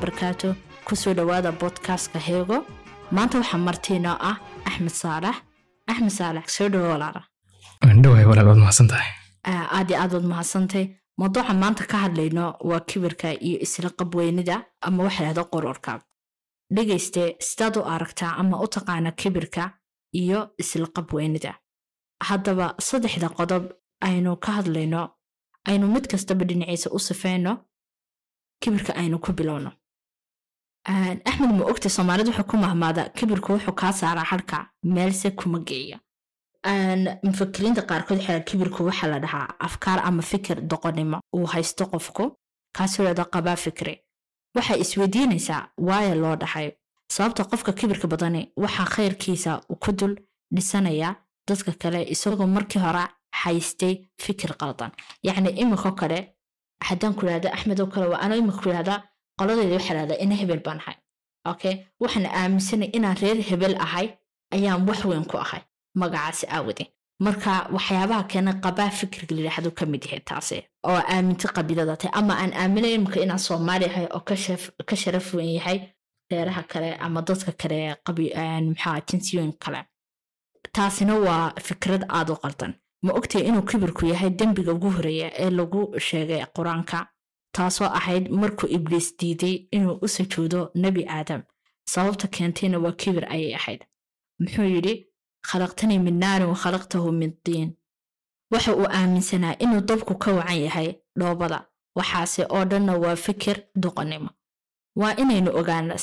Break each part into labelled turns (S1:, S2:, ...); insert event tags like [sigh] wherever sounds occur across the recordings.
S1: wabarakaatu ku soo dhowaada bodkastka heego maanta waxaa martiinoo ah axmed saalax axmed saalax soo dhowo walaala.
S2: Dhawaay walaal waad mahadsan tahay
S1: aad waad mahadsantay mawduuca maanta ka hadlayno waa kibirka iyo isla qabweynida ama waxa lahda qororka dhegayste sidaad u aragtaa ama u taqaana kibirka iyo isla qabweynida haddaba saddexda qodob aynu ka hadlayno. Aynu mid kastaba dhinaciisa u sifayno kibirka aynu ku bilowno axmed ma ogta soomaalida wuxuu ku mahmaada kibirku wuxuu kaa saaraa harka meelse kuma geeya mufakiriinta qaarkood waxaa kibirku waxaa la dhahaa afkaar ama fikir doqonnimo uu haysto qofku kaasoo leeda qabaa fikri. Waxay isweydiinaysaa waayo loo dhahay. Sababta qofka kibirka badani waxaa khayrkiisa ku dul dhisanaya dadka kale isagoo markii hore haystay fikir qaldan. Yacni iminkoo kale haddaan ku idhahda axmed kale waa anoo iminka ku idhahda qoladeyda waxaa dhahdaa ina hebel baan ahay. Okay waxaan aaminsanay inaan reer hebel ahay ayaan wax weyn ku ahay magacaasi aawade marka waxyaabaha keena qabaa fikirka layidhaahdo ka mid yahay taasi oo aaminta qabiilada tahay. Ama aan aaminay imika inaan soomaali ahay oo ka sharaf weyn yahay reeraha kale ama dadka kale maxaa kale. Taasina waa fikrad aad u qaldan. Ma ogtahay inuu kibirku yahay dembiga ugu horreeya ee lagu sheegay qur'aanka taasoo ahayd markuu ibliis diiday inuu u sujuudo nebi aadam. Sababta keentayna waa kibir ayay ahayd. Muxuu yidhi khalaqtanii min naarin wa khalaqtahu min diin waxa uu aaminsanaa inuu dabku ka wacan yahay dhoobada. Waxaase oo dhanna waa fikir doqonnimo waa inaynu ogaana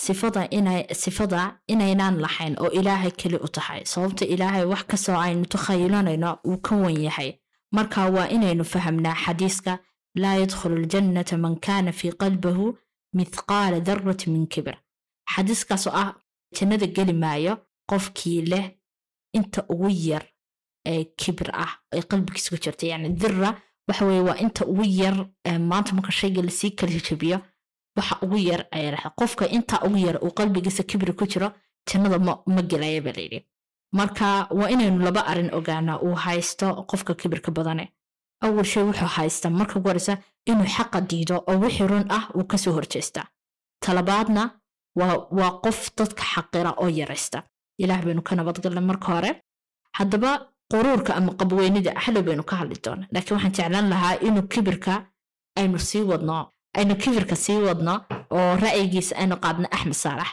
S1: sifada inaynaan lahayn oo ilaahay keli u tahay. Sababta ilaahay wax kastoo aynu takhayilanayno uu ka wan yahay. Marka waa inaynu fahamnaa xadiiska laa yadkhulu ljannata man kaana fii qalbahu mithqaala darrati min kibir xadiiskaasoo ah jannada geli maayo qofkii leh inta ugu yar ee kibir ah ee qalbigiisa ku jirta yani dira waxa weye waa inta ugu yar maanta marka shayga la sii kala jabiyo waxa ugu yar ayaa dhaha qofka inta ugu yar uu qalbigiisa kibri ku jiro jannada ma gelaya ba layidhi marka waa inaynu laba arrin ogaanaa uu haysto qofka kibirka badane awal shay wuxuu haysta marka ugu horeysa inuu xaqa diido oo wixii run ah uu ka soo horjeestaa talabaadna waa qof dadka xaqira oo yaraysta. Ilaah baynu ka nabadgalnay marka hore. Haddaba quruurka ama qabweynida xalow baynu ka hadli doona laakiin waxaan jeclaan lahaa inuu kibirka aynu sii wadno aynu kibirka sii wadno oo ra'yigiisa aynu qaadno axmed saalax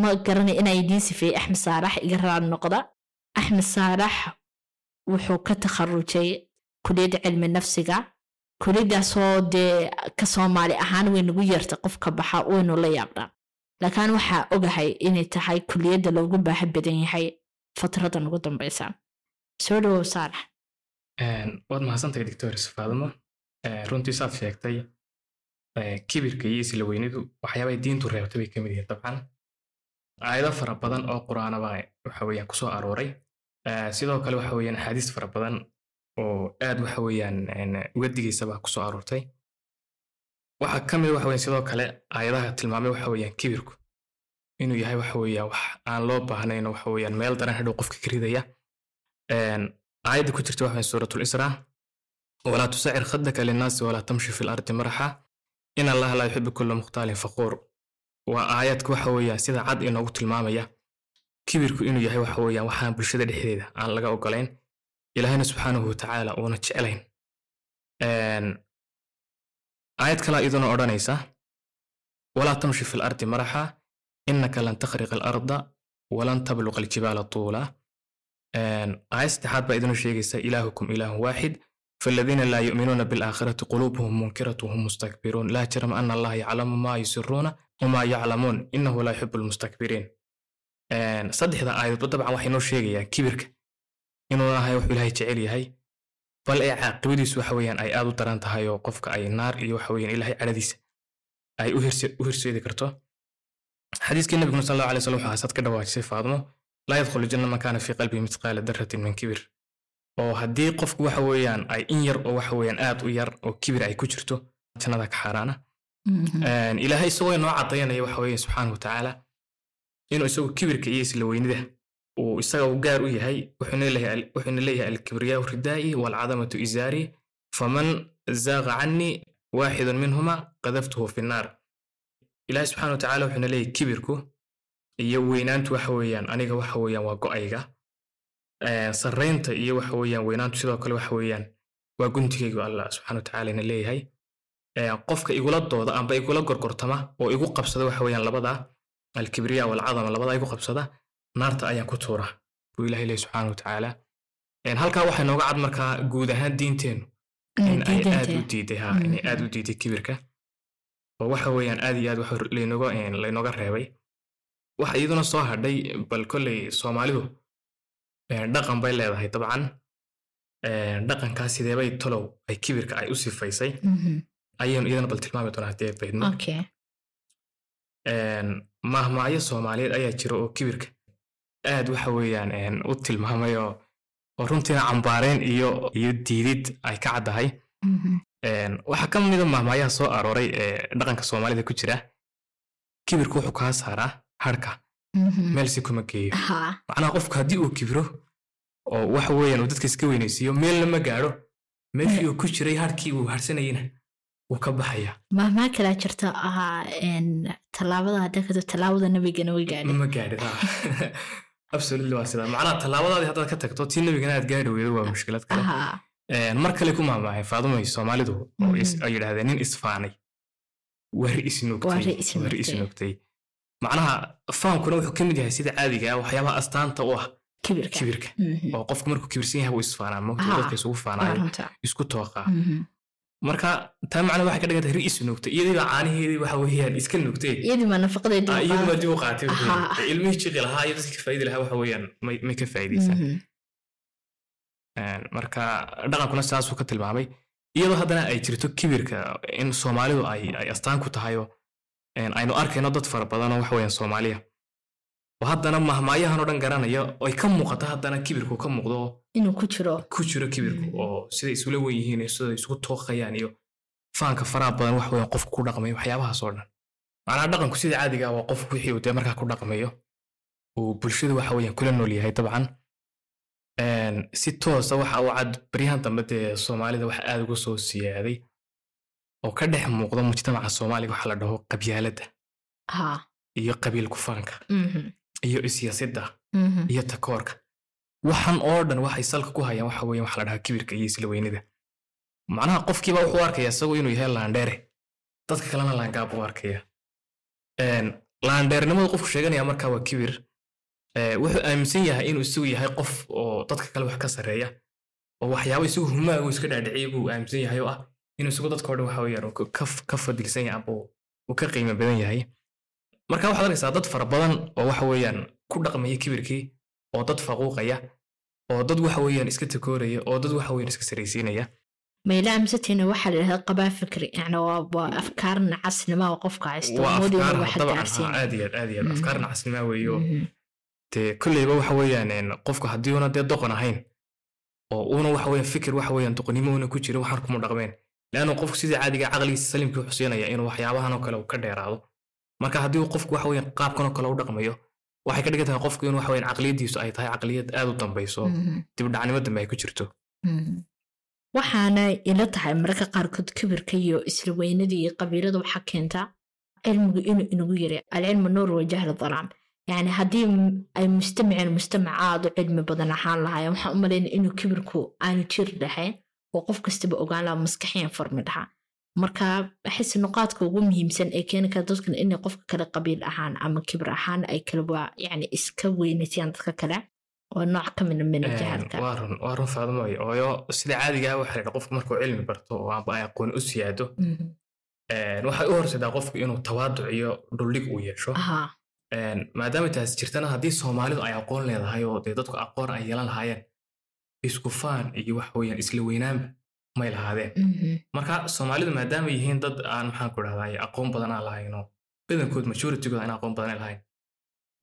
S1: ma garanay inaa idiin sifeeyey axmed saalax iga raali noqda. Axmed saalax wuxuu ka takharujay kuliyadda cilmi nafsiga kuliyadaasoo dee ka soomaali ahaan way nagu yeertay qofka baxa waynu la yaabnaa laakiin waxaa ogahay inay tahay kuliyadda loogu baaha badan yahay fatradan ugu dambeysa soo dhawow saalax
S2: waad mahadsantahay doctor faadimo runtii saad sheegtay kibirka iyo isla weynidu waxyaabay diintu reebtay bay ka mid yihiin dabcan. Aayado fara badan oo qur'aanaba waxa weeyaan ku soo arooray. Sidoo kale waxa weeyaan axaadiis fara badan oo aad waxa weeyaan uga digaysaba ku soo aroortay. Waxaa ka mid waxa weeyaan sidoo kale aayadaha tilmaamay waxa weeyaan kibirku. Inuu yahay waxa weeyaan wax aan loo baahnayn waxa weeyaan meel daran hadhow qofka ka ridaya. Aayadda ku jirta waxa weeyaan suuratul israa. Walaa tusacir khadaka linnaasi walaa tamshi fi lardi maraxa. In allaha laa yuxibu kulla mukhtaalin faquur. Waa aayadka waxa weeyaan sida cad inoogu tilmaamaya kibirku inuu yahay waxa weeyaan waxaan bulshada dhexdeeda aan laga ogolayn ilaahayna subxaanahu watacaala uuna jeclayn aayad kalaa iduna odhanaysa walaa tamshi fi lardi maraxa innaka lan takhriqa alarda walan tabluqa aljibaala tuula aayad saddexaad baa idinu sheegaysa ilaahukum ilaahun waaxid فالذين لا يؤمنون بالآخرة قلوبهم منكرة وهم مستكبرون لا جرم أن الله يعلم ما يسرون وما يعلمون إنه لا يحب المستكبرين صدح ذا آيات طبعا waxay noo sheegayaan kibirka inuu ahay wuxuu ilaahay jecel yahay. Bal ay caaqibadiisu waxa weeyaan ay aad u daran tahay oo qofka ay naar iyo waxa weeyaan ilaahay cadhadiisa ay u hirseedi karto. Xadiiskii nabiguna sal allahu alay wasallam waxaa sad ka dhawaajisay faadmo laa yadkhulu janna man kaana fii qalbihi mithqaala daratin min kibir. Oo haddii qofku waxa weeyaan ay in yar oo waxa weeyaan aad u yar oo kibir ay ku jirto jannada ka xaaraana. Ilaahay isagoo inoo cadayanaya waxa weeye subxaana wa tacaala inuu isagu kibirka iyo isla weynida uu isaga gaar u yahay wuxuuna leeyahay alkibriyaau ridaa'i waalcadamatu izaari faman zaaqa cannii waaxidun minhuma qadaftuhu fi nnaar ilaahi subxaana watacaala wuxuuna leeyahy kibirku iyo weynaantu waxa weeyaan aniga waxa weeyaan waa go'ayga. Sarraynta iyo waxa weeyaan weynaantu sidoo kale waxa weeyaan waa guntigaygu allah subxaana watacaala ina leeyahay. Qofka igula dooda amba igula gorgortama oo igu qabsada waxa weeyaan labada alkibriya walcadama labada igu qabsada naarta ayaan ku tuura buu ilahi leeyahy subxaana watacaala halkaa waxaa nooga cad markaa guud ahaan diinteennu in ay aad u diiday ha inay aad u diiday kibirka. Oo waxa weeyaan aad iyo aad wax laynooga laynooga reebay. Waxa iyaduna soo hadhay bal kolley soomaalidu dhaqan bay leedahay dabcan. Dhaqankaa sideebay tolow ay kibirka ay u sifaysay? Ayaynu iyadana bal tilmaami doonaa haddii ay baydno. Mahmaacyo soomaaliyeed ayaa jira oo kibirka aad waxa weeyaan u tilmaamay oo runtiina cambaareen iyo iyo diidid ay ka caddahay. Waxaa ka mida mahmaayaha soo arooray ee dhaqanka soomaalida ku jira. Kibirku wuxuu kaa saaraa harka. Meel si kuma geeyo. Macnaha qofku haddii uu kibiro oo waxa weeyaan uu dadka iska weynaysiiyo meelna ma gaadho. Meeshii uu ku jiray harkii uu harsanayena wuu ka baxaya.
S1: Mahmaa kalaa jirta ahaa tallaabada hadda kada tallaabada nabigana way gaadhay.
S2: Ma gaadhid [laughs] absolutely waa sidaa macnaha tallaabadaadii haddaad ka tagto tii nabigana aad gaadhi weydo waa mushkilad kale. Mar kale ku maamaahay faadumay soomaalidu oo ay yidhaahdeen nin isfaanay wari isnuugtay isnuugtay macnaha faankuna wuxuu ka mid yahay sida caadiga ah waxyaabaha astaanta u ah kibirka. oo qofku markuu kibirsan yahay wuu isfaanaa mogta dadka isugu faanaayo isku tooqaa marka taa macna waxay ka dhigan tahay ri isnuugtay iyadiiba caanaheedii waxa weeyaan iska nuugtay
S1: iyadii ma nafaqadeedi
S2: iyadu baa dib u qaatay ilmihii jiqi lahaa iyo dadkii faa'idi lahaa waxa weeyaan may ka faa'iidaysan marka dhaqankuna sidaasuu ka tilmaamay. Iyadoo haddana ay jirto kibirka in soomaalidu ay astaan ku tahayoo aynu arkayno dad fara badanoo waxa weeyaan soomaaliya oo haddana mahmaayahan oo dhan garanaya ay ka muuqata haddana kibirku ka muuqdo.
S1: Inuu ku jiro.
S2: Ku jiro kibirku oo siday isula wen yihiin sida isugu tooqayaan iyo faanka faraha badan wax weeyaan qofku ku dhaqmayo waxyaabahaas oo dhan. Macnaha dhaqanku sida caadiga waa qofku wixii uu dee markaa ku dhaqmayo. Uu bulshada waxa weeyaan kula nool yahay dabcan. Si toosa waxa uu cad baryahan dambe dee soomaalida wax aad uga soo siyaaday oo ka dhex muuqda mujtamaca soomaaliga waxa la dhaho qabyaaladda iyo qabiil kufaanka iyo isyasidda iyo takoorka waxan oo dhan waxay salka ku hayaan waxa weeyaan waxa la dhahaa kibirka iyo isla weynida. Macnaha qofkiiba wuxuu arkaya isagu inuu yahay laandheere dadka kalena laangaab u arkaya. Laandheernimadu qofku sheeganaya markaa waa kibir. Wuxuu aaminsan yahay inuu isagu yahay qof oo dadka kale wax ka sarreeya oo waxyaabo isagu humaagu iska dhaadhiciyay buu aaminsan yahay oo ah inuu isagu dadka o dhan waxa weeyaan ka fadilsan yahay amba uu ka qiimo badan yahay marka waxaad arkaysaa dad fara badan oo waxa weeyaan ku dhaqmaya kibirkii oo dad faquuqaya oo dad waxa weeyaan iska takooraya oo dad waxa weeyaan iska saraysiinaya.
S1: Amsatina waxaa la dhahdaa qabaa fikri yani waa afkaar nacasnima oo qofka haysto.
S2: Waa afkaar dabcan aad iyo aad aad iyo aad afkaar nacasnima weeyo. Dee kolleyba waxa weeyaan qofku haddii una dee doqon ahayn oo uuna waxa weeyaan fikir waxa weeyaan doqonnimo una ku jirin waxaan kuma dhaqmeen. Leannu qofku sidii caadiga caqligiisa salimkii wuxuu siinaya inuu waxyaabahan oo kale uu ka dheeraado marka haddii uu qofku waxa weeyaan qaabkan oo kale u dhaqmayo waxay ka dhigan tahay qofku in waxa weeyaan caqliyadiisu ay tahay caqliyad aad u dambayso. Dibdhacnimo dambe ay ku jirto.
S1: Waxaana ila tahay mararka qaarkood kibirka iyo isla weynada iyo qabiilada waxaa keentaa cilmigu inuu inagu yiri alcilmu nuur wa jahlu dalaam yani haddii ay mustamaceen mustamac aad u cilmi badan ahaan lahaayeen waxaan u malayna inuu kibirku aanu jiri lahayn oo qof kastaba ogaan laha maskaxiyan farmi lahaa marka xisi nuqaadka ugu muhiimsan ee keeni kara dadkan inay qofka kale qabiil ahaan ama kibir ahaan ay yani iska weynaysayaan dadka kale waa nooc ka mida mina jahalka
S2: waa run faadmooy ooyo sida caadiga ah waxa la qofku markuu cilmi barto oo amba ay aqoon u siyaado waxay u horseedaa qofku inuu tawaaduc iyo dhuldhig uu yeesho. Maadaama taas jirtana haddii soomaalidu ay aqoon leedahay oo dee dadku aqoon ay yeelan lahaayeen isku faan iyo weeyaan isla weynaanba may lahaadeen. Marka soomaalidu maadaama yihiin dad aan maxaan ku dhahdaa aqoon badan aan lahayn oo badankood majoritigooda aan aqoon badan lahayn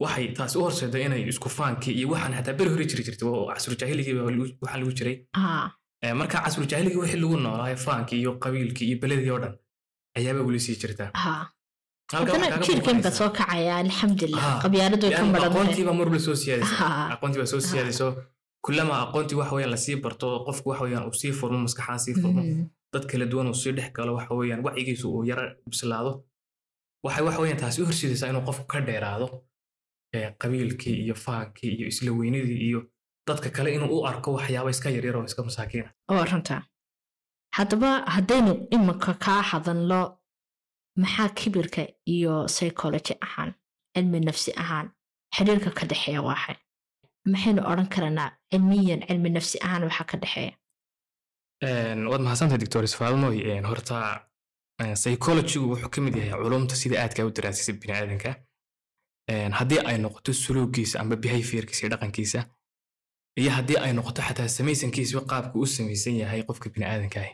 S2: waxay taasi u horseeda inay isku faankii iyo waxaan xataa beri hore jiri jirtay oo casru jaahiligii waxaa lagu jiray. Marka casru jaahiligii wixii lagu noolaayo faankii iyo qabiilkii iyo beledii oo dhan ayaaba weli sii jirtaa
S1: haddana jiirkanka soo kacaya alxamdulilah qabyaaladu way ka maran
S2: aqoontiiba mar walba soo siyaadaysa. Aqoontiiba soo siyaadayso kulama aqoontii weeyaan la sii barto qofku weeyaan uu sii furmo maskaxaan sii furmo dad kala duwan uu sii dhex galo waxa wacyigiisu uu yara bislaado. Waxay waxa weeyaan taasi u horseedaysaa inuu qofku ka dheeraado ee, qabiilkii iyo faankii iyo isla weynidii iyo dadka kale inuu u arko waxyaaba iska yaryar oo iska masaakiina
S1: oo runta. Haddaba haddaynu iminka kaa hadalno maxaa kibirka iyo psychology ahaan cilmi nafsi ahaan xiriirka ka dhexeeya waaxay maxaynu odhan karanaa cilmiyan cilmi nafsi ahaan waxaa ka dhexeeya?
S2: Waad mahadsantahay doctor isfaalmoy horta een, psychologygu wuxuu ka mid yahay culumta sida aadka u daraasisa biniaadanka haddii ay noqoto suluugiisa amba behaviorkiisa iyo dhaqankiisa iyo haddii ay noqoto xataa samaysankiisa iyo qaabka u samaysan yahay qofka biniaadanka ah.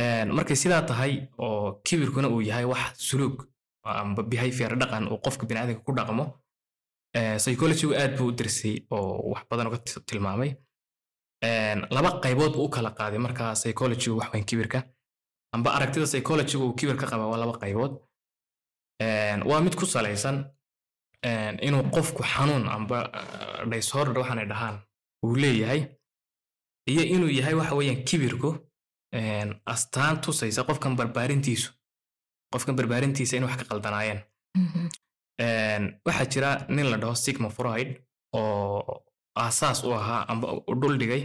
S2: Een, markay sidaa tahay oo kibirkuna uu yahay wax suluug amba behavior dhaqan uu qofka biniaadanka ku dhaqmo psychologygu aad buu u darsay oo wax badan uga ti- tilmaamay. Laba qaybood buu u kala qaaday markaa psychologygu wax weyn kibirka. Amba aragtida psychologygu uu kibir ka qaba waa laba qaybood. Waa mid ku salaysan inuu qofku xanuun amba uh, disorder waxaanay dhahaan uu leeyahay iyo inuu yahay waxa weeyaan kibirku astaan tusaysa qofkan barbaarintiisu. Qofkan barbaarintiisa in wax ka qaldanaayeen. Een, waxaa jira nin la dhaho sigma freud oo aasaas u ahaa amba u dhul dhigay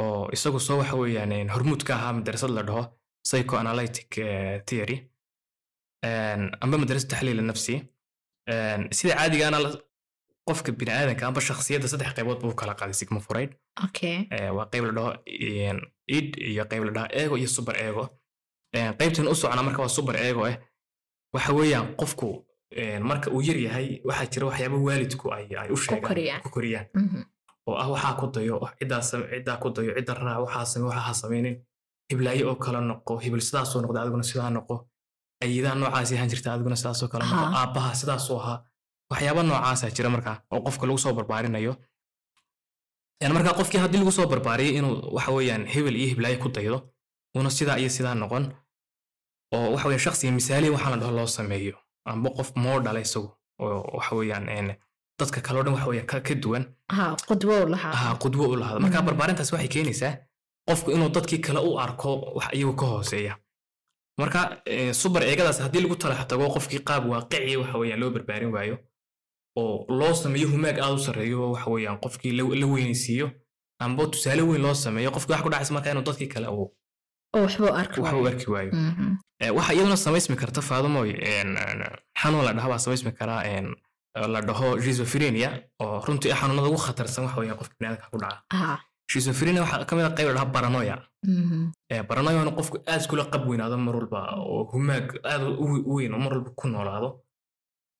S2: oo isagu soo waxa weeyaan hormuud ka ahaa madrasad la dhaho psychoanalytic eh, theory. Amba madrasad taxliil nafsi. Een, sida caadigaana qofka biniaadanka amba shakhsiyadda saddex qaybood buu kala qaaday sigma
S1: okay
S2: Eh, waa qayb la dhaho id iyo qayb la dhaho ego iyo super ego. Qaybtan u socona marka waa super ego eh waxa weeyaan qofku marka uu yar yahay waxaa jira waxyaaba waalidku ay u sheegaan
S1: koriyaan.
S2: ku koriyaan
S1: Mhm.
S2: oo ah waxaa ku dayo ciddaa ku dayo cidda raac waxaa same waxaa ha sameynin hiblaayo oo kale noqo hibil sidaasoo noqda adiguna sidaa noqo ayidaa noocaasi ahaan jirta adiguna sidaasoo kale noqo
S1: Ha.
S2: aabbaha sidaasoo ahaa waxyaaba noocaasaa jira markaa oo qofka lagu soo barbaarinayo yani markaa qofkii haddii lagu soo barbaariyay inuu waxa weeyaan hebel iyo hiblaayo ku daydo una sidaa iyo sidaa noqon oo waxa weeyaan shakhsiga misaaliya waxaa la dhaho loo sameeyo amba qof moo dhala isagu oo waxa weeyaan een, dadka kale oo dhan waxa weeyaan ka duwan.
S1: Qudwo u lahaa.
S2: Aha qudwo u lahada marka
S1: Mhm.
S2: barbaarintaas waxay keenaysaa qofku inuu dadkii kale u arko wax iyagu ka hooseeya. Marka subar eegadaas haddii lagu talax tago qofkii qaab waaqiciya waxa weeyaan loo barbaarin waayo oo loo sameeyo humaag aad u sarreeyo oo waxa weeyaan qofkii la weynaysiiyo amba tusaale weyn loo sameeyo qofkii wax ku dhacaysa marka inuu dadkii kale uu
S1: arki
S2: u
S1: Mhm.
S2: Eh, iyaduna samaysmi karta faadumoy xanuun la dhaha baa samaysmi karaa la dhaho schizophrenia oo runtii ah xanuunada ugu khatarsan waxa weeyaan qofka biniaadamka ku dhaca.
S1: Ha
S2: schizophrenia waxaa ka mid ah qayb la dhaha paranoia.
S1: Mhm.
S2: Eh, in qofku aad iskula qab weynaado mar walba oo humaag aad u u weyn mar walba ku noolaado.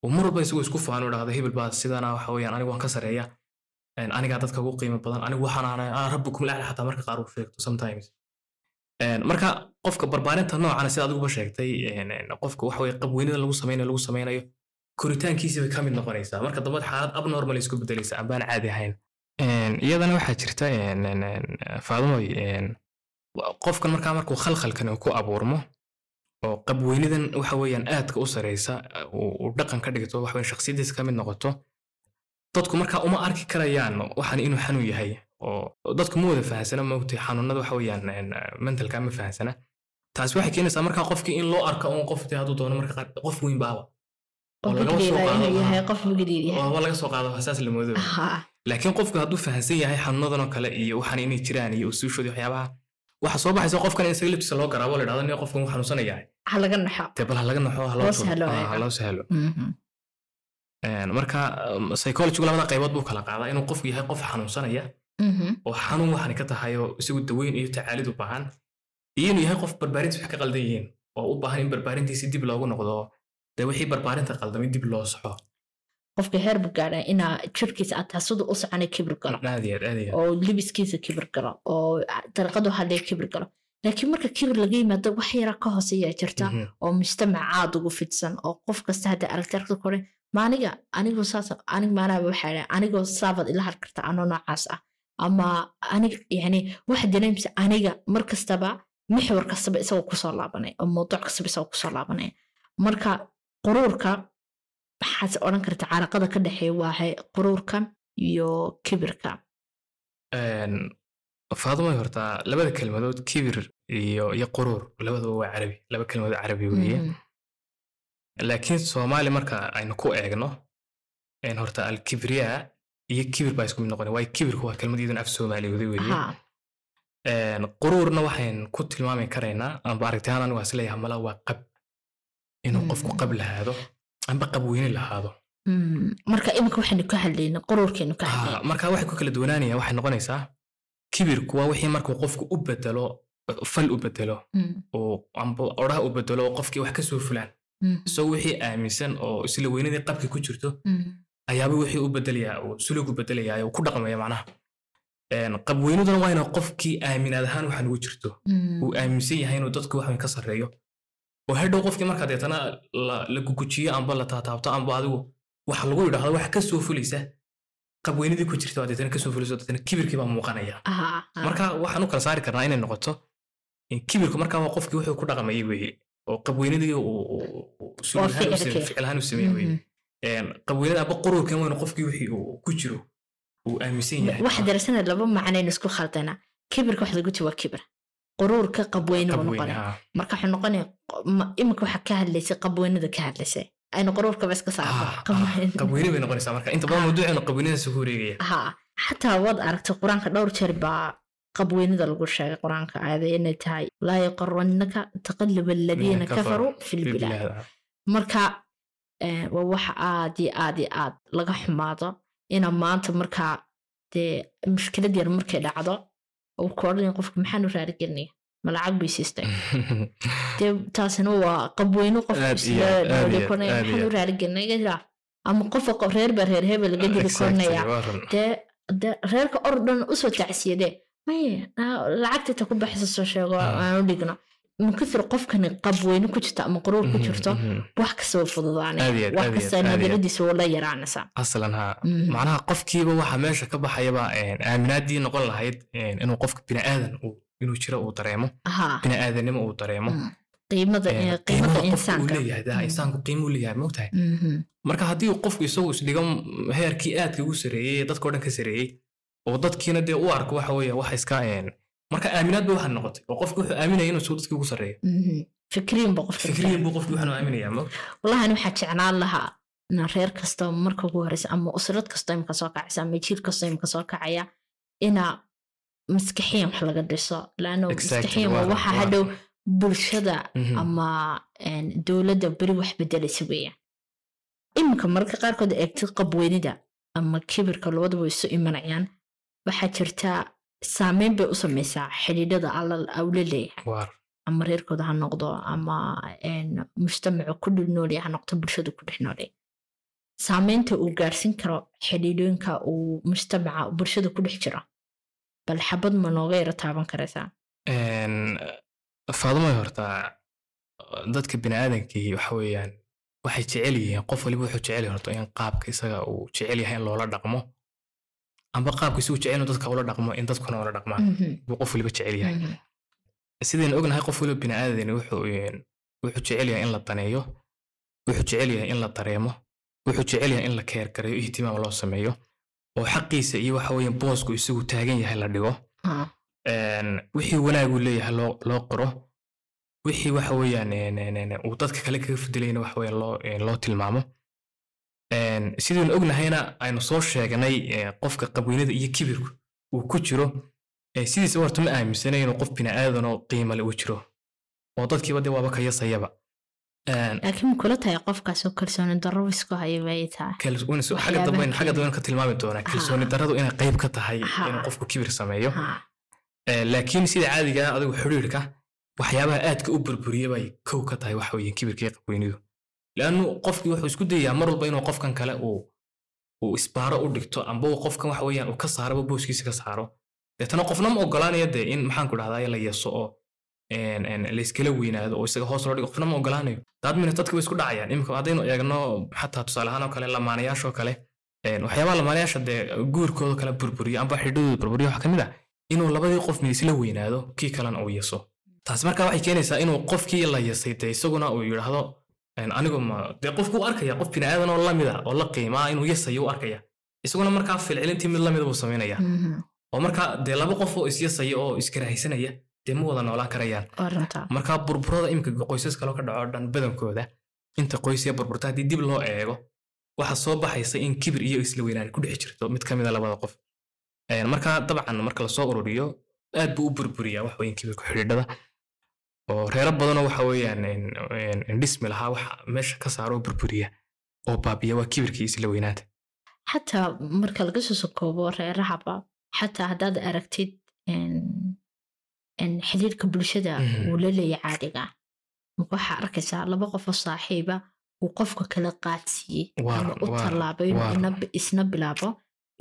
S2: Oo mar walba isagoo isku faano dhahdo hebel baa sidana waxa weeyaan anigu waan ka sareeya anigaa dadka ugu qiimo badan anigu waxaan ah, rabbukum lacla xataa marka qaar uu sheegto sometimes marka qofka barbaarinta noocana sida adiguba sheegtay qofka waxa qabweynida lagu sameynayo lagu sameynayo koritaankiisi bay ka mid noqonaysaa. Marka dambe xaalad abnormal isku bedelaysa ambaan caadi ahayn. Iyadana waxaa jirta wa- qofkan markaa markuu khalkhalkan ku abuurmo oo qabweynidan waxa weeyaan aadka u sareysa uu dhaqan ka dhigto waxa shakhsiyadiisa ka mid noqoto dadku markaa uma arki karayaan waxaan inuu xanuun yahay oo dadku ma wada fahansana maogtay xanuunada waxa weeyaan een, mentalka ma fahansana taasi waxay keenaysaa markaa qofkii in loo arko un qofti hadduu doono marka qaar qof weyn baaba
S1: qof qof
S2: laga soo qaado saas la moodo.
S1: Ha
S2: laakiin qofku hadduu fahansan yahay xanuunadan oo kale iyo waxaan inay jiraan iyo usuushooda waxyaabaha waxa soo baxaysa qofkan in isaga laftiisa loo garaabo la dhahdo nin qofkan wuu xanuunsan yahay
S1: ha laga naxo.
S2: Dee bal ha laga naxo ha loo
S1: Loo
S2: tuuro.
S1: sahlo,
S2: Ah, sahlo.
S1: Mhm.
S2: Marka um, psychologigu labada qaybood buu kala qaadaa inuu qofku yahay qof xanuunsanaya. Oo xanuun waxani ka tahay oo isagu daweyn iyo tacaalid u baahan. Iyo inuu yahay qof barbaarintiis wax ka qaldan yihiin oo u baahan in barbaarintiisi dib loogu noqdo. Dee wixii barbaarinta qaldamay dib loo saxo
S1: qofka heer gaadhaa inaa jirkiisa ataa siduu u soconay kibir galo. Oo libiskiisa kibir galo oo dariiqadu hadlee kibir galo. Laakiin marka kibir laga yimaado wax yara ka hooseeyaa jirta
S2: Mhm.
S1: oo mujtamac caad ugu fidsan oo qof kasta hadda aragti aragti kore maaniga anigu saas anig maanaaba waxaa anigoo saabad ila har karta anoo noocaas ah ama aniga yani waxa dareemsa aniga mar kastaba mixwar kastaba isagoo ku soo laabanay oo mawduuc kastaba isagoo ku soo laabanay. Marka quruurka maxaad odhan karta caraqada ka dhexeeya waahay quruurka iyo kibirka.
S2: Faadumay horta labada kelmadood kibir iyo iyo quruur labadaba waa carabi laba kelmadood carabi weeye.
S1: Mhm.
S2: laakiin soomaali marka aynu ku eegno horta alkibriya iyo kibir baa isku mid noqonaya waayo kibirku waa kelmad iyaduna af soomaaliyooday weeye quruurna waxayn ku tilmaami karaynaa amba aragtiyahan anigu is leeyahay mala waa qab inuu qofku qab lahaado amba qab weyne lahaado
S1: marka iminka waxaynu ka hadlayna quruurkeenu ka hadlayna
S2: marka waxay ku kala duwanaanayaan waxay noqonaysaa kibirku waa wixii markuu qofku u bedelo fal u bedelo oo amba odhaha u bedelo oo qofkii wax ka soo fulaan isagoo wixii aaminsan oo isla weynadii qabki ku jirto ayaaba wixii u bedelayaa oo sulug u bedelayaa oo ku dhaqmaya macnaha Een, qabweyniduna waa inuu qofkii aaminaad ahaan waxaan ugu jirto
S1: mm.
S2: uu aaminsan yahay inuu dadku wax weyn ka sarreeyo oo hadhow qofkii markaa deetana la, gugujiyo amba la taataabto amba adigu waxa lagu yidhaahdo wax ka soo fulaysa qabweynidii ku jirta deetana ka soo fulaysa oo deetana kibirkii baa muuqanaya marka waxaan u kala saari karnaa inay noqoto kibirku markaa waa qofkii wuxuu ku dhaqmayay weeye oo qabweynidii uu- uu- uu ficil ahaan u sameeyey weeye Een, qabweynida amba quruurkan waynu qofkii wixii uu ku jiro uu aaminsan yahay.
S1: Waxa darasana laba macnaynu isku khaldana kibirka waxa lagu ji waa kibir. Quruurka qabweyne buu noqonaya marka waxuu noqonaya iminka waxa ka hadlaysay qabweynada ka hadlaysay. Aynu quruurkaba iska saarno
S2: Ah, ah, bay noqonaysaa marka. Inta badan mawduuceenu qabweynadaas ku wareegaya
S1: ha xataa waad aragtay qur'aanka dhowr jeer baa qabweynida lagu sheegay qur'aanka. Aayada inay tahay laa yaqarannaka taqalub aladiina kafaruu fi lbilaad marka waa waxa aad iyo aad iyo aad laga xumaado ina maanta markaa dee mushkilad yar markay dhacdo uu ku odhanaya qofka maxaanu raarigelinaya ma lacag bay siistay. [laughs] Dee taasina waa qabweyno qofka raarigelinaya ama qofa qof reer baa reer hebel laga dili kornaya dee reerka ordhan u soo tacsiyade maye naa- lacagta ta ku baxaysa soo sheego
S2: Ah.
S1: aan u dhigno munkasir qofkani qabweyne ku jirta ama quruur ku jirto wax
S2: aad iyo
S1: kasta naadiradiisa wuu la yaraanaysaa
S2: aslan haa macnaha qofkiiba waxa meesha ka baxayaba aaminaadii noqon lahayd inuu qofka biniaadan uu- inuu jiro uu dareemo biniaadanimo uu dareemo insaanku qiimo u leeyahay mogtahay marka haddii qofku isagu isdhigo heerkii aadka ugu sareeyey ee dadka o dhan ka sareeyey oo dadkiina dee u arko waxa weeye wax iska marka aaminaad ba waxaa noqotay oo qofku wuxuu aaminaya inuu isagu dadkii ugu sareeyo
S1: Mhm. qofka ani waxaa jeclaan lahaa reer kasta marka ugu horeysa ama usrad kasta imika soo kacaysa ama jiil kasta imika soo kacaya ina maskaxiyan wax laga dhiso. Laano maskaxiyan waa waxa hadhow bulshada
S2: Mhm.
S1: ama dowladda beri wax bedelaysa weeyaan. Iminka marka qaarkood eegtid qabweynida ama kibirka labadaba isu imanayaan. Waxaa jirtaa saameyn bay u samaysaa xidhiidhada alla leeyahay. Ama reerkooda ha noqdo ama mujtamaca ku dhex noolya ha noqdo bulshada ku dhex noolya saameynta uu gaarsin karo xidhiidhooyinka uu mujtamaca bulshada ku dhex jiro. Bal xabad ma nooga yara taaban karaysaa?
S2: Faadumay horta dadka biniaadankii waxa weeyaan waxay jecel yihiin qof waliba wuxuu jecel horta in qaabka isaga uu jecel yahay in loola dhaqmo amba qaabka isagu jecel inuu dadka ula dhaqmo in dadkuna ula dhaqmaan
S1: Mhm,
S2: buu qof waliba jecel yahay.
S1: Mhm,
S2: sidaynu ognahay qof waliba biniaadani wuxuu jecel yahay in la daneeyo wuxuu jecel yahay in la dareemo wuxuu jecel yahay in la keergareeyo ihtimaam loo sameeyo oo xaqiisa iyo waxa weeye boosku isagu taagan yahay la dhigo.
S1: Ah,
S2: wixii wanaaguu leeyahay loo qoro wixii waxa weeyaan uu dadka kale kaga fidelayna waxa weeyaan loo tilmaamo sidaynu ognahayna aynu soo sheegnay ee, qofka qabweynada iyo kibirku uu ku jiro. Sidiisa horta ma aaminsanay inuu qof bini'aadan oo qiimo le u jiro. Oo dadkiiba dee waaba ka yasayaba. Een,
S1: laakiin ma kula tahay qofkaasoo kalsooni darro isku haya bay tahay?
S2: Xagga dambe ka tilmaami doonaa kalsooni darradu inay qayb ka tahay
S1: Ha.
S2: inuu qofku kibir sameeyo. Laakiin sida caadiga ah adigu xidhiirka waxyaabaha aadka u burburiya bay kow ka tahay waxa weeye kibirka iyo qabweynidu laannu qofkii wuxuu isku dayayaa mar walba inuu qofkan kale uu isbaaro u dhigto amba uu qofkan waxa uu ka saaraba booskiisa ka saaro. Deetana qofna ma ogolaanaya dee in maxaan ku dhahdaa la yeeso oo layskala weynaado oo isaga hoos loo dhigo. Qofna ma ogolaanayo. Daadmina dadka way isku dhacayaan. Imika haddaynu eegno xataa tusaale ahaan oo kale lamaanayaashoo kale waxyaabaha lamaanayaasha dee guurkooda kale burburiya amba xidhidooda burburiya waxaa ka mid ah inuu labadii qof mid isla weynaado kii kalena uu yeso taasi marka waxay keenaysaa inuu qofkii la yasay dee isaguna uu yidhaahdo anigu ma dee qofku arkaya qof bini'aadan oo lamida oo la qiimaa inuu yasayo u arkaya. Isaguna markaa filcilintii mid lamida buu samaynaya
S1: mhm,
S2: oo marka dee laba qof oo isyasaya oo iskarahaysanaya dee ma wada noolaan karayaan.
S1: Waa runtaa
S2: marka burburada iminka qoysas kaloo ka dhaco dhan badankooda inta qoysya burburta haddii dib loo eego waxaa soo baxaysa in kibir iyo isla weynaan ku dhex jirto mid ka mid a labada qof. Een, marka dabcan marka la soo ururiyo aad buu u burburiyaa wax weyn kibirku xidhiidhada oo reero badanoo waxa een dhismi lahaa waxa meesha ka saaro oo burburiya oo baabiya waa kibirkii isla weynaanta
S1: xataa marka laga soo sokoobo reerahaba xataa haddaad aragtid xiriirka bulshada
S2: Mhm.
S1: uu la leeyahay caadiga waxaa arkaysaa laba qof oo saaxiiba uu qofka kala qaadsiiyey ama u
S2: waar,
S1: tallaabo inuu isna bilaabo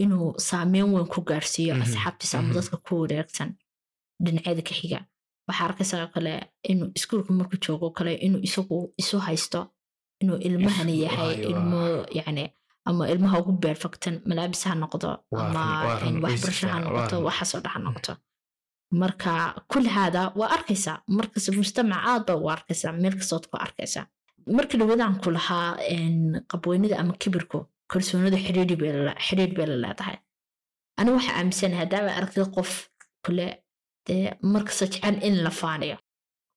S1: inuu saameyn weyn ku gaarsiiyo
S2: Mhm,
S1: asxaabtiisa ama
S2: mhm.
S1: dadka ku wareegsan dhinacyada ka xiga waxaa arkaysaa kale inuu iskuulka markuu joogo oo kale inuu isagu isu haysto inuu ilmahani
S2: Is-
S1: yahay ilmo yacni ama ilmaha ugu beerfagtan malaabis ha noqdo
S2: Waa
S1: ama
S2: waa
S1: waxbarasho ha
S2: waa
S1: noqoto waxaasoo dhan ha noqoto. Marka haada waa arkaysaa markasta mujtamac aad ba u arkaysaa meel kastood ku arkaysaa markii dhawadaan ku lahaa qabweynida ama kibirku kalsoonida xidhiidhi bay la- leedahay. Anigu waxaa aaminsanahay haddaaba aragtid qof kule dee markasta jecel in la faaniyo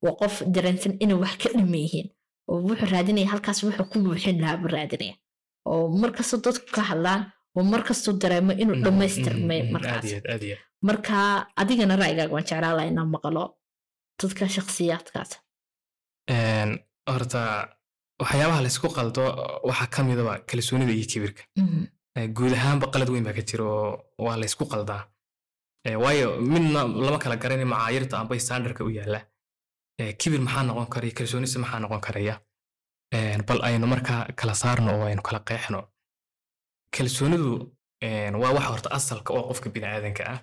S1: waa qof dareensan inay wax ka dhiman yihiin oo wuxuu raadinaya halkaas wuxuu ku buuxin lahaa buu raadinaya oo markastoo dadku ka hadlaan oo markastuu dareemo inuu dhammaystirmay
S2: Mhm, mhm,
S1: markaas. Marka adigana ra'yigaaga waan jeclaan lahaa inaan maqlo dadka shakhsiyaadkaas.
S2: Horta waxyaabaha laysku qaldo waxaa ka midaba kalsoonida iyo kibirka. Guud ahaanba qalad weyn baa ka jira oo waa laysku qaldaa waayo midna lama kala garanay macaayirta amba standardka u yaalla Eh, kibir maxaa noqon karaya kalsoonisa maxaa noqon karaya Eh, bal aynu markaa kala saarno oo aynu kala qeexno. Kalsoonidu eh, waa waxa horta asalka oo qofka biniaadanka ah.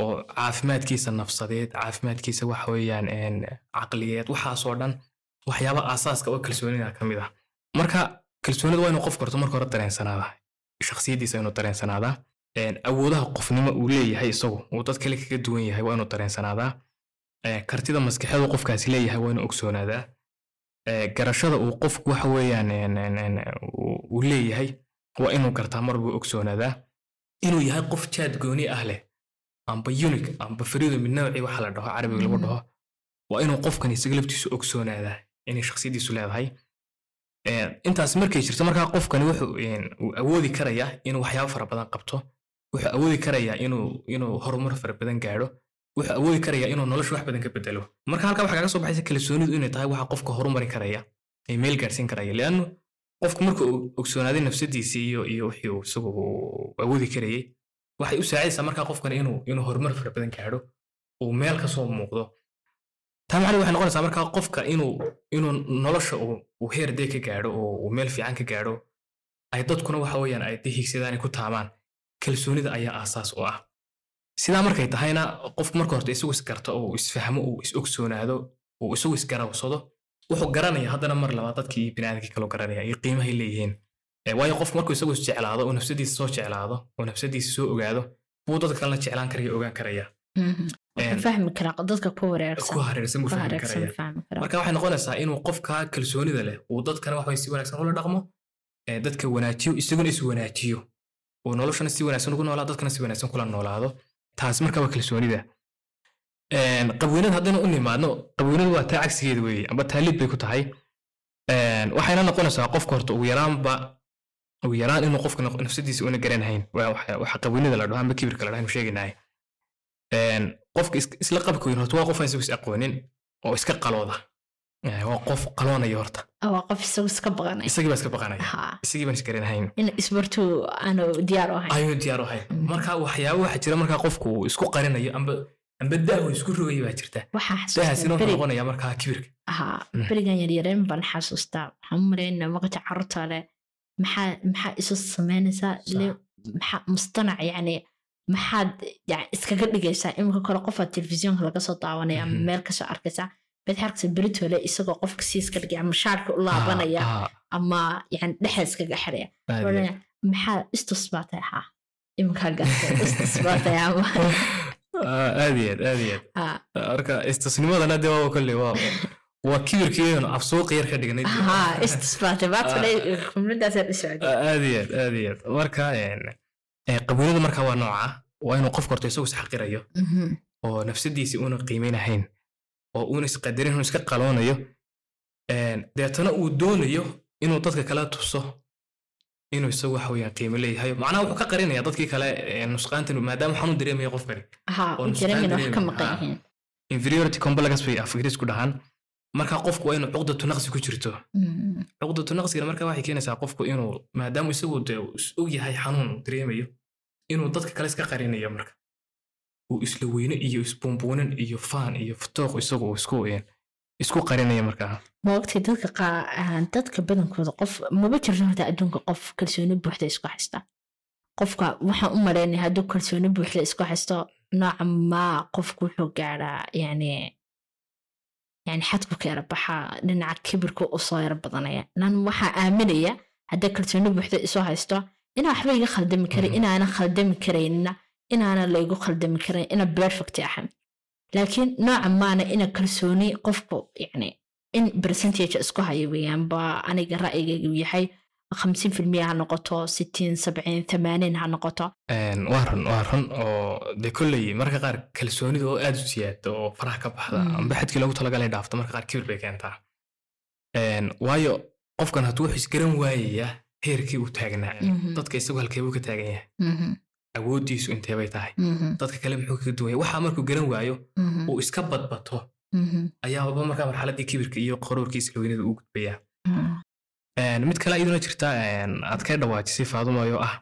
S2: Oo caafimaadkiisa nafsadeed caafimaadkiisa waxa weeyaan caqliyeed waxaasoo dhan waxyaaba aasaaska oo kalsoonida ka mid ah. Marka kalsoonida waa inuu qofka horta marka hore dareensanaada shakhsiyaddiisa inuu dareensanaadaa. Een, awoodaha qofnimo uu leeyahay isagu uu dad kale kaga duwan yahay waa inuu dareensanaadaa. Ee, kartida maskaxeedu qofkaasi leeyahay waa inuu ogsoonaadaa. Ee, garashada uu qofku waxa weeyaan uu leeyahay waa inuu gartaa mar buu ogsoonaadaa. Inuu yahay qof jaad gooni ah leh amba unique amba fariido min nawci waxa la dhaho carabiga lagu dhaho waa inuu qofkan isaga laftiisu ogsoonaadaa inay shakhsiyaddiisu leedahay. Ee, intaas markay jirto markaa qofkani wuxuu awoodi karayaa inuu waxyaabo fara badan qabto wuxuu awoodi karayaa inuu horumar fara badan gaadho. Wuxuu awoodi karayaa inuu nolosha wax badan ka bedelo. Marka halkaa waxaa kaga soo baxaysa kalsoonidu inay tahay waxa qofka horumarin karaya ee meel gaarsiin karaya. Leannu qofku markuu og- ogsoonaaday nafsadiisii iyo iyo wixii uu isagu awoodi karayay waxay u saacidaysaa markaa qofkani inuu inuu horumar fara badan gaadho uu meel ka soo muuqdo. Taa macnaheedu waxay noqonaysaa markaa qofka inuu inuu nolosha uu heer dee ka gaadho oo uu meel fiican ka gaadho ay dadkuna waxa weeyaan ay dee higsadaan ay ku taamaan kalsoonida ayaa aasaas u ah. Sidaa markay tahayna qofku marka horta isagu isgarto uu isfahmo uu is ogsoonaado uu isagu isgarawsado wuxuu garanaya haddana mar labaad dadkii iyo biniaadamkii kaloo garanaya iyo qiimahay leeyihiin. Eh, waayo qofku markuu isagu isjeclaado oo nafsadiisa soo jeclaado oo nafsadiisa soo ogaado buu dadka kalena jeclaan karaya ogaan karaya
S1: mhm. Karaa
S2: marka waxay noqonaysaa inuu qofka kalsoonida leh uu dadkana waxbay si wanaagsan ula dhaqmo ee dadka wanaajiyo isaguna is wanaajiyo uu noloshana si wanaagsan ugu noolaado dadkana si wanaagsan kula noolaado. Taas marka waa kalsoonida. Qabweynada haddaynu u nimaadno qabweynadu waa taa cagsigeeda weeye amba taalid bay ku tahay. Waxayna noqonaysaa qofka horta ugu yaraanba ugu yaraan inuu qofka naf- nafsadiisa una garanhayn waxa qabweynada la dhaho amba kibirka la dhaho sheegaynahay qofka is- isla qabka weyn horta waa qof aan isagu is aqoonin oo iska qalooda waa qof qaloonaya horta.
S1: Waa qof isagu iska baqanay
S2: isagii baa iska baqanaya. Isagii baan isgaranahayn
S1: in isbartuu aanu diyaar u ahayn
S2: ayuu diyaar u ahayn marka waxyaabo waxaa jira markaa qofku uu isku qarinayo amba amba daawo isku rogaya baa jirta.
S1: Xasuustaa
S2: wuxuu noqonaya markaa kibirka.
S1: Haa
S2: Mm.
S1: berigan yaryareen baan xasuustaa waxaan u maqaja carruurta leh. Maxaa maxaa isu samaynaysaa le maxaa mustanac yacni maxaad iskaga dhigaysaa? Iminka kale qofaad telefisyoonka laga soo daawanaya ama
S2: Mhm.
S1: meel ka soo arkaysaa bed xarkasa beritole isagoo qofka sii iska dhigay ama shaarka u laabanaya
S2: Ah, ah,
S1: ama yani dhexa iskaga xiraya. Maxaa istus baa tahay haa iminkaa gartay istus baa tahay ama [laughs]
S2: Ah, aad iyo aad aad iyo
S1: haa
S2: aad marka istisnimadana de waa kolley waa waa kibirkeenu afsuuqa yar ka dhignay
S1: haa istus baa tahay baatole kumnidaasaa dhisocday
S2: aad iyo aad aad iyo aad. Marka qabiiladu marka waa nooca waa inuu qofka horta isagu isxaqirayo oo nafsadiisi una qiimeynahayn oo una isqadarin iska qaloonayo deetana uu doonayo inuu dadka kale tuso inuu isagu waxa weeyaan qiimo leeyahay. Macnaha wuxuu ka qarinaya dadkii kale nusqaantan maadaama xanuun dareemaya qofkani inferiority complex bay afgris ku dhahaan. Marka qofku waa inuu cuqdatu naqsi ku jirto.
S1: Mm,
S2: cuqdatu naqsigana marka waxay keenaysaa qofku inuu maadaama isagu dee is og yahay xanuun dareemayo inuu dadka kale iska qarinayo marka uu isla weyne iyo isbuunbuunin iyo faan iyo futooq isagu isku qarinayo markaa.
S1: Ma ogtay dadka ah, dadka badankooda qof maba jirto horta adduunka qof kalsooni buuxda isku haysta? Qofka waxaan u maleynaya hadduu kalsooni buuxda isku haysto nooca maa qofku wuxuu gaadhaa yani yani xadku ka yara baxaa dhinaca kibirka u soo yara badanaya. Lan waxaa aaminaya hadda kalsooni buuxda isu haysto inaa waxba iga khaldami karin
S2: Mhm.
S1: inaana khaldami karaynina inaana laygu khaldami karayn ina perfect ahan laakiin nooca maana ina kalsooni qofku yani in percentage isku hayo weeyaan ba aniga ra'yigaygu yahay. Hamsin filmiya ha noqoto sitiin sabciin tamaaniin ha noqoto.
S2: Waa run waa run oo dee kolley marka qaar kalsoonida oo aad u siyaada oo faraha ka baxda
S1: Mm.
S2: amba xadkii loogu talagalay dhaafto marka qaar kibir bay keentaa. Een, waayo qofkan hadduu wuxuu isgaran waayaya heerkii uu taagnaa.
S1: Mhm.
S2: dadka isagu halkeebuu ka taagan yahay awooddiisu intee bay tahay? Dadka kale muxuu kaga duwan yahay waxaa markuu garan waayo uu iska badbato. Ayaaba markaa marxaladii kibirka iyo qaroorkii islaweynida uu gudbayaa mid kale iyaduna jirta aad ka dhawaajisay faadumayo ah.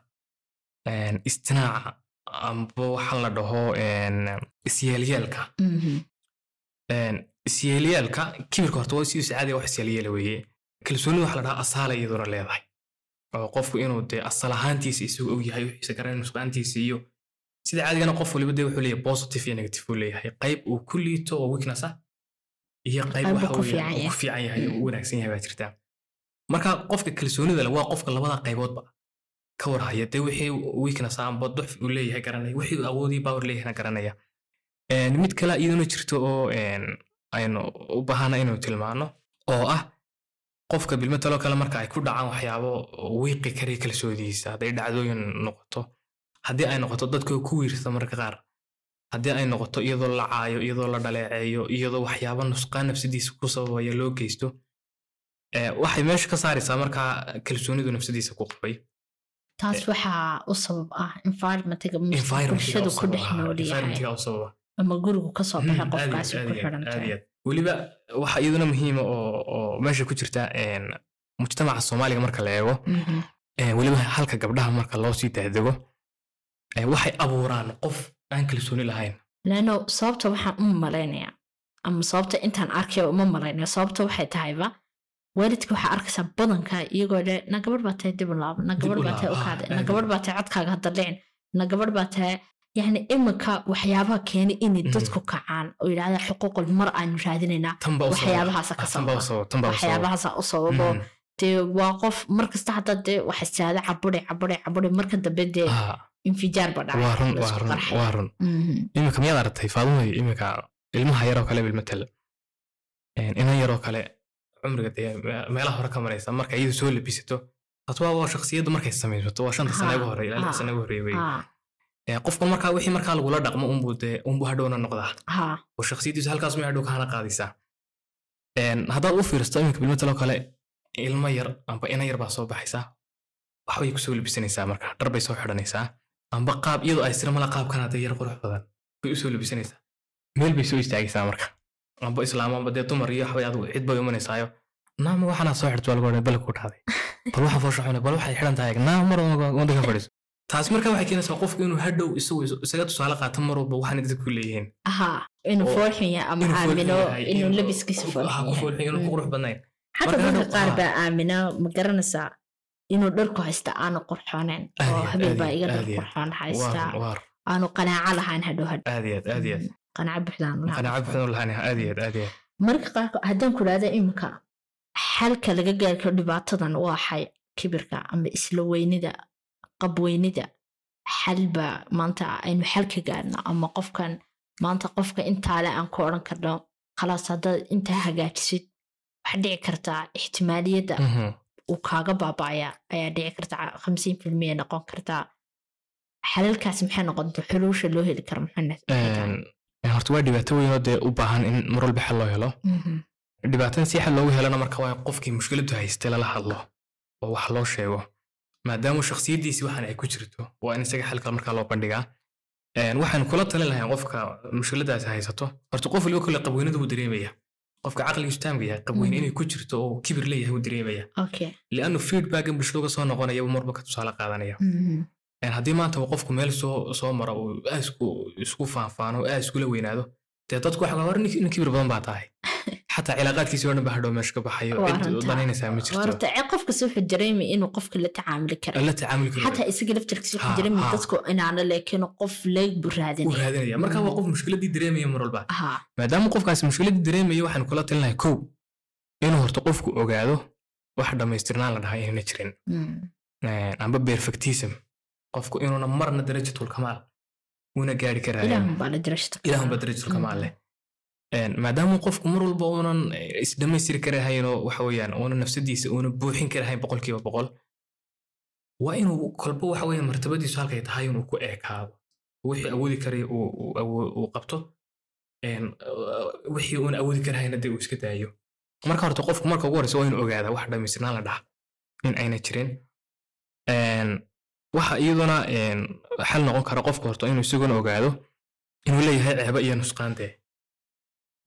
S2: Istinaaca amba waxa la dhaho Een, isyeelyeelka. Kibirka horta waa sidiisa caadiga wax isyeelyeela weeye. Kalsoonida waxa la dhahaa asaala iyaduna leedahay qofku inuu dee asal ahaantiisa isagu og yahay wixiisa garan nusqaantiisa iyo sida caadigana qof waliba dee wuxuu leeyahay positive iyo negative uu leeyahay. Qayb uu ku liito oo weakness ah iyo qayb waxa
S1: ku
S2: weeyaan ku fiican yahay oo u wanaagsan yahay baa jirta. Marka qofka kalsoonida leh waa qofka labada qayboodba ka warhaya. Dee wixii weakness ah amba duxf uu leeyahay garanaya wixii uu awoodii power leeyahayna garanaya. Mid kale iyaduna jirto oo aynu u baahana inuu tilmaano oo ah qofka bilmataloo kale marka ay ku dhacaan waxyaabo wiiqi kariya kalsoodiisa hadday dhacdooyin noqoto haddii ay noqoto dadka ku wiirsa marka qaar haddii ay noqoto iyadoo la caayo iyadoo la dhaleeceeyo iyadoo waxyaabo nusqaan nafsadiisa ku sababaya loo geysto waxay meesha ka saaraysaa markaa kalsoonidu nafsadiisa ku qabay
S1: taas waxaa u sabab ah bulshadu
S2: u
S1: ku dhex nool yahay. ama gurigu ka soo baxay
S2: Mm, aad iyo
S1: qofkaasi ku xiran
S2: weliba waxaa iyaduna muhiima oo oo meesha ku jirta mujtamaca soomaaliga marka la eego
S1: Mhm.
S2: ee, weliba halka gabdhaha marka loo sii daadego ee, waxay abuuraan qof aan kalsooni lahayn.
S1: Leano sababta waxaan u malaynayaa ama sababta intaan arkaya uma malaynaya sababta waxay tahayba waalidka waxaa arkaysaa badanka iyagoo dhe na gabadh baa tahay dib u laab na gabadh baa tahay
S2: laab,
S1: u
S2: ah, aad
S1: na gabadh baa tahay codkaaga hadda dhicin na gabadh baa tahay yani iminka waxyaabaha keenay inay
S2: Mhm.
S1: dadku kacaan oo yidhahda xuquuqul mar aanu raadinaynaa waxyaabahaasa ka
S2: Ah, u
S1: sababo.
S2: Mm,
S1: dee waa qof markasta hadda dee waxa istaada caburi caburi caburi marka dambe dee
S2: ah,
S1: infijaar ba dhacay.
S2: Waa run
S1: Mhm.
S2: iminka miyaad aragtay faadumay iminka ilmaha yaroo kale bilmatal Een, inan yaroo kale cumriga dee me- meelaha hore ka maraysa marka iyadu soo labisato tatwaa waa shakhsiyaddu markay samaysato waa shanta sane ugu ilaa lix
S1: Ha,
S2: sane ugu qofkan markaa wixii markaa lagula dhaqmo unbuu hadhowna noqdaa. Oo shakhsiyaddiisu halkaas may hadhow kahana qaadaysaa? Haddaad u fiirsato iminka bilmataloo kale ilmo yar amba inan yar baa soo baxaysaa. Waxbay ku soo labisanaysaa marka dhar bay soo xidhanaysaa. Amba qaab iyadoo ay sira mala qaabkan hadda yar qurux badan bay u soo labisanaysaa meel bay soo istaagaysaa marka. Amba islaam amba dee dumar iyo waxbay adigu cid bay imanaysaayo naama waxaanaad soo xidhto baa lagu odhanay bal ku dhacday bal waxaa foosha xune bal waxay xidhan tahay naama mar wanda ka fadhiiso taas marka waxay keenaysaa qofku inuu hadhow isaga tusaale qaato mar walba waxaana dadku leeyihiin.
S1: Inuu
S2: Oo-
S1: foolxun yahay ama aamino inuu labiskiisa Mm.
S2: qurux badnayn.
S1: Xataa dadka
S2: hadhow-
S1: qaar baa aamina ma garanaysaa inuu dharku haysta aanu qurxooneen oo habeen baa iga dhar qurxoon
S2: waar
S1: aanu qanaaco lahayn hadhow hadhow marka haddaan ku dhahda iminka xalka laga gaari karo dhibaatadan waa xay kibirka ama isla weynida qabweynida xalba maanta aynu xal ka gaarno ama qofkan maanta qofka intaale aan ku odhan karno khalaas haddaad intaa hagaajisid waxaa dhici kartaa ixtimaaliyadda
S2: Mhm.
S1: uu kaaga baaba'aya ayaa dhici karta hamsiin filmiya noqon kartaa xalalkaas maxay noqonta xuluusha loo heli karo
S2: horta waa dhibaato weyn oo dee u baahan in mar walba xal loo helo.
S1: Mhm.
S2: dhibaatan si xal loogu helana marka waa qofkii mushkiladdu haystay lala hadlo oo wax loo sheego maadaama shakhsiyaddiisi waxaan ay ku jirto waa in isaga xalka markaa loo bandhigaa. Waxaan kula talin lahayn qofka mushkiladaasi haysato. Horta qof waliba kule qabweynada wuu dareemaya qofka caqligiisu taamka yahay qabweyne
S1: Mhm.
S2: inay ku jirto oo kibir leeyahay wuu dareemaya
S1: okay
S2: liannu feedbackan bulshada uga soo noqonaya marba ka tusaale qaadanaya.
S1: Mhm.
S2: Een, haddii maanta qofku meel soo maro uu aad isku faanfaano aad iskula weynaado dee dadku waxa hor nin kibir badan baa tahay [laughs] xataa cilaaqaadkiisii oo dhan baa hadhow meesha ka baxayo cid danaynaysaa ma jirto
S1: qofkasi wuxuu dareemay inuu qofka la tacaamuli karo
S2: la tacaamuli karo
S1: xataa isaga laftarkiisa wuxuu dareemay dadku inaana leekin qof leeg buu
S2: uu
S1: raadinaya
S2: raadinaya marka waa qof mushkiladii dareemaya mar walba maadaama qofkaasi mushkiladii dareemaya waxaan kula talinahay kow inuu horta qofku ogaado wax dhammaystirnaan la dhahaa inayna jirin amba perfectism qofku inuuna marna darajatul kamaal una gaari karaayo
S1: ilaahun baa la dirashta
S2: ilaahunba darajatul kamaal leh maadaama qofku mar walba uunan eh, isdhamaystiri karahayn oo waxa weeyaan uuna nafsadiisa uuna buuxin karahayn boqolkiiba boqol waa inuu kolba waxa martabadiisu halkay tahay inuu ku eekaado wixii awoodi karay uu qabto wixii uuna awoodi karahayna dee uu iska daayo. Marka horta qofku marka ugu horeysa waa inuu ogaadaa wax dhammaystirnaan la dhaha in ayna jirin. Waxa iyaduna xal noqon kara qofku horta inuu isaguna ogaado inuu leeyahay ceebo iyo nusqaan dee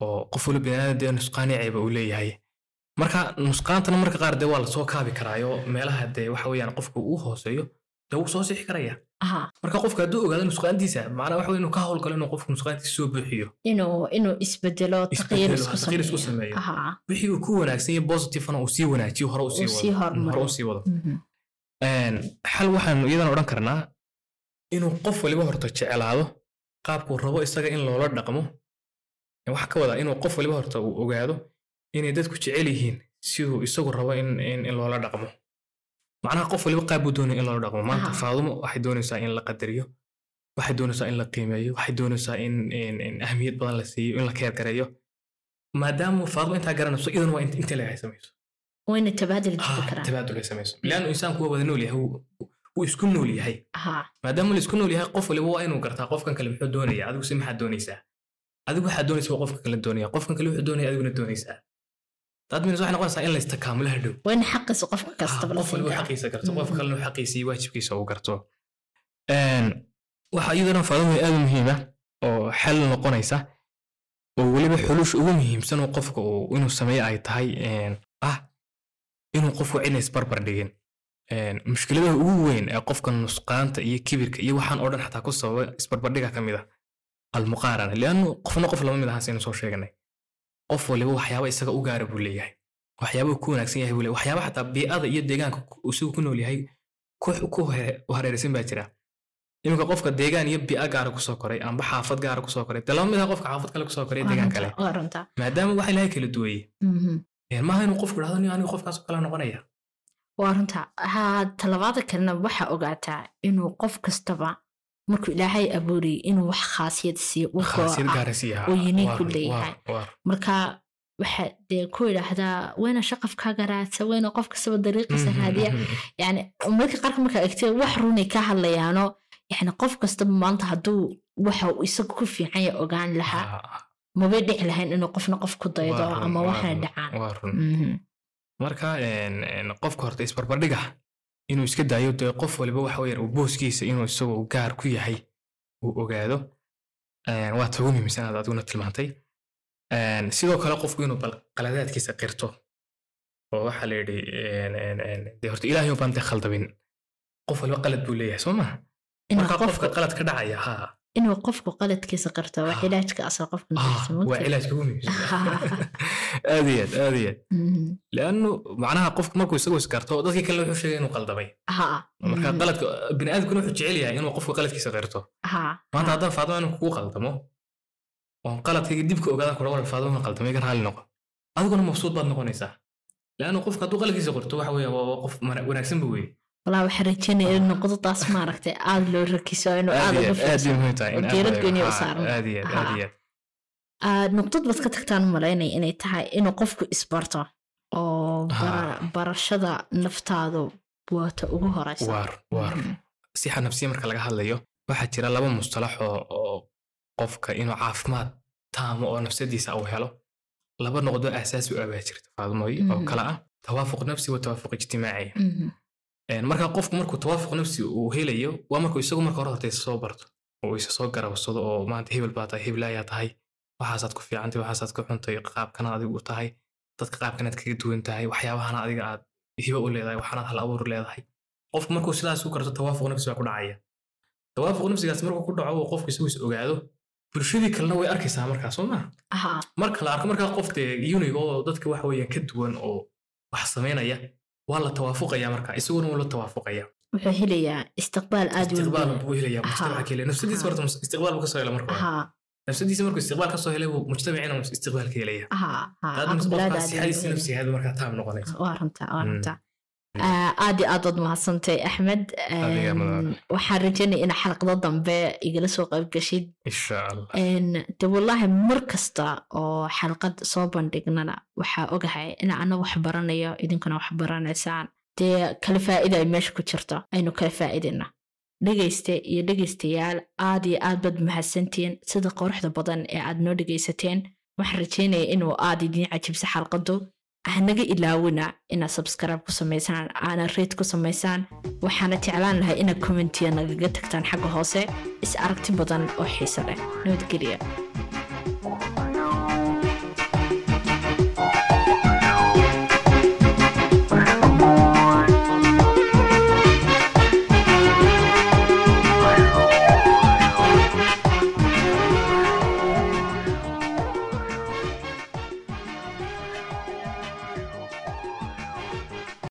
S2: oo qof waliba biniaadam dee nusqaan ceeba uu leeyahay. Marka nusqaantana marka qaar dee waa la soo kaabi karaayo meelaha dee waxa weeyaan qofka uu hooseeyo dee wuu soo sixi karaya marka qofka hadduu ogaado nusqaantiisa macnaa waxa inuu ka howlgalo inuu qofku nusqaantiisa soo buuxiyo.
S1: Inuu isbedelo taqyiir isku sameeyo.
S2: wixii uu ku wanaagsan yahay positivena uu sii wanaajiyo hore uu sii
S1: Uu sii
S2: wado
S1: horumaro.
S2: hore uu sii wado.
S1: Mhm.
S2: Een, xal waxaanu iyadana odhan karnaa inuu qof waliba horta jeclaado qaabkuu rabo isaga in loola dhaqmo waxa ka wadaa inuu qof waliba horta uu ogaado inay dadku jecel yihiin siduu isagu rabo in, loola dhaqmo. Macnaha qof waliba qaab buu doonaya in loola dhaqmo. Maanta faadumo waxay doonaysaa in la qadariyo waxay doonaysaa in la qiimeeyo waxay doonaysaa in, ahmiyad badan la siiyo in la keer gareeyo. Maadaama faadumo intaa garanayso idan waa in- inta leeyahay samayso
S1: wayna tabaadil jiri
S2: Ah,
S1: karaan.
S2: tabaadul ay samayso leannu insaanku waa wada nool yahay wuu- isku nool yahay.
S1: Ha
S2: maadaama la isku nool yahay qof waliba waa inuu gartaa qofkan kale muxuu doonaya adigu se maxaad doonaysaa adigu waxaad doonaysa waa qofka kale doonaya. Qofkan kale wuxuu doonaya adiguna doonaysaa taad minas waxay noqonaysaa in la istakaamulo hadhow.
S1: Wayna xaqiisa qofka
S2: Ah,
S1: kastaba la
S2: qof waliba
S1: siin
S2: xaqiisa garto. Qof
S1: Mhm.
S2: kalena xaqiisa iyo waajibkiisa uu garto. Een, waxa iyadana faadumo aad u muhiima oo xal noqonaysa oo weliba xulusha ugu muhiimsan oo qofka uu inuu sameeyo ay tahay ah inuu qofku cidna isbarbar dhigin. Mushkiladaha ugu weyn ee qofka nusqaanta iyo kibirka iyo waxaan oo dhan xataa ku sababa isbarbardhiga ka mid a almuqaarana liannu qofna qof lama mid ahaan saynu soo sheeganay. Qof waliba waxyaaba isaga u gaara buu leeyahay. Waxyaaba ku wanaagsan yahay buu leeyahay. Waxyaaba xataa bii'ada iyo deegaanka isagu ku nool yahay ku hareeraysan baa jira. Iminka qofka deegaan iyo bii'a gaara ku soo koray amba xaafad gaara ku soo koray dee lama mid aha qofka xaafad kale ku soo koray deegaan kale. maadaama waxa ilahay kala duwayey.
S1: Mhm.
S2: Maaha inuu qofku dhahdo "Nin anigu qofkaas oo kale noqonaya?
S1: Waa runtaa ha talabaada kalena waxaa ogaataa inuu qof kastaba markuu ilaahay abuuriyey inuu wax khaasiyad siiyo oo unique
S2: Waar,
S1: u leeyahay. marka waxaa dee ku idhaahdaa wayna shaqafkaaga raadsa wayna qof kastaba dariiqiisa
S2: Mhm,
S1: raadiya
S2: mhm,
S1: yani marka qaarka markaa egtay wax runay ka hadlayaano yani qof kastaba maanta hadduu waxa uu isaga ku fiican ya ogaan lahaa
S2: Ah,
S1: mabay dhici lahayn inuu qofna qof ku daydo ama waxna dhacaan. Mhm.
S2: marka qofka horta isbarbardhiga inuu iska daayo dee qof waliba waxa weeyaan uu booskiisa inuu isagu gaar ku yahay uu ogaado waa ta ugu muhiimsan aad adiguna tilmaantay. Sidoo kale qofku inuu bal qaladaadkiisa qirto oo waxaa la yidhi dee horta ilaahay baan dee khaldabin. Qof waliba qalad buu leeyahay soo maha marka qofka qalad ka dhacaya ha
S1: inuu qofku qaladkiisa qarto
S2: Ah.
S1: cilaajka asal qofka
S2: waa muhiimsan aad iyo aad aad iyo aad
S1: Mhm.
S2: leannu macnaha qofku markuu isagoo iskarto dadkii kale wuxuu sheegay inuu qaldamay marka qaladka biniaadamkuna wuxuu jecel yahay inuu qofku qaladkiisa qirto maanta
S1: ha.
S2: haddaan faadimo inuu kugu qaldamo oon qaladkayga dib ka ogaadaan kudha wal faadimo inuu qaldamay ka raali noqo adiguna mabsuud baad noqonaysaa leannu qofka hadduu qaladkiisa qirto waxa weeye waa qof mana- wanaagsan ba weye
S1: walaa waxaa rajeynaya in noqdadaas maaragtay aada loo rakiso inuu aada uga u saaran. Ah, nuqdad baad ka tagtaan malaynaya inay tahay inuu qofku isbarto oo bara-
S2: Ha.
S1: barashada naftaadu waata ugu horeysa
S2: waar waar
S1: Mhm.
S2: sixa nafsiya marka laga hadlayo waxaa jira laba mustalax oo qofka inuu caafimaad taamo oo nafsadiisa uu helo laba noqdo aasaasi u abaa jirta faadmooy oo
S1: Mhm.
S2: kala ah tawaafuq nafsi wa tawaafuq ijtimaaci
S1: Mhm.
S2: Een, marka qofku markuu tawaafuq nafsi uu helayo waa markuu isagu marka hore horta soo barto. Oo isa soo garabsado oo maanta hebel baa tahay hebel ayaa tahay. Waxaasaad ku fiicantay waxaasaad ku xuntay qaabkana adigu u tahay. Dadka qaabkanaad kaga duwan tahay. Waxyaabahana adiga aad hibo u leedahay waxaanaad hal abuur leedahay. Qofku markuu sidaas u garto tawaafuq nafsi baa ku dhacaya. Tawaafuq nafsigaas markuu ku dhaco oo qofku isagu is ogaado bulshadii kalena way arkaysaa markaa soo maa marka la arko markaa qof dee unique oo dadka waxa weeyaan ka duwan oo wax samaynaya waa la tawaafuqaya marka isaguna wuu la tawaafuqaya
S1: wuxuu helayaa istiqbaal aad
S2: istiqbaal buu mujtamaca helaya nafsadiisa istiqbaal buu ka soo hela marka nafsadiisa markuu istiqbaal ka soo helay buu mujtamacina istiqbaal ka helaya sixadiisa nafsigeeda markaa taam noqonaysa.
S1: Waa runta waa runta aad iyo aad waad mahadsantay axmed. Waxaan rajaynaya in xalqado dambe igala soo qayb gashid.
S2: Insha allah
S1: Een, de wallaahi mar kasta oo xalqad soo bandhignana waxaa ogahay in ana wax baranayo idinkuna wax baranaysaan. Dee kala faa'ida ay meesha ku jirto aynu kala faa'idina dhegayste iyo dhegaystayaal aad iyo aad baad mahadsantihiin sida quruxda badan ee aad noo dhegaysateen waxaan rajaynaya inuu aad idiin cajibsa xalqadu hanaga ilaawina inaad subscribe ku samaysaan aana rate ku samaysaan waxaana jeclaan lahay inaad commentiya nagaga tagtaan xagga hoose is aragti badan oo xiiso leh. Nabadgelya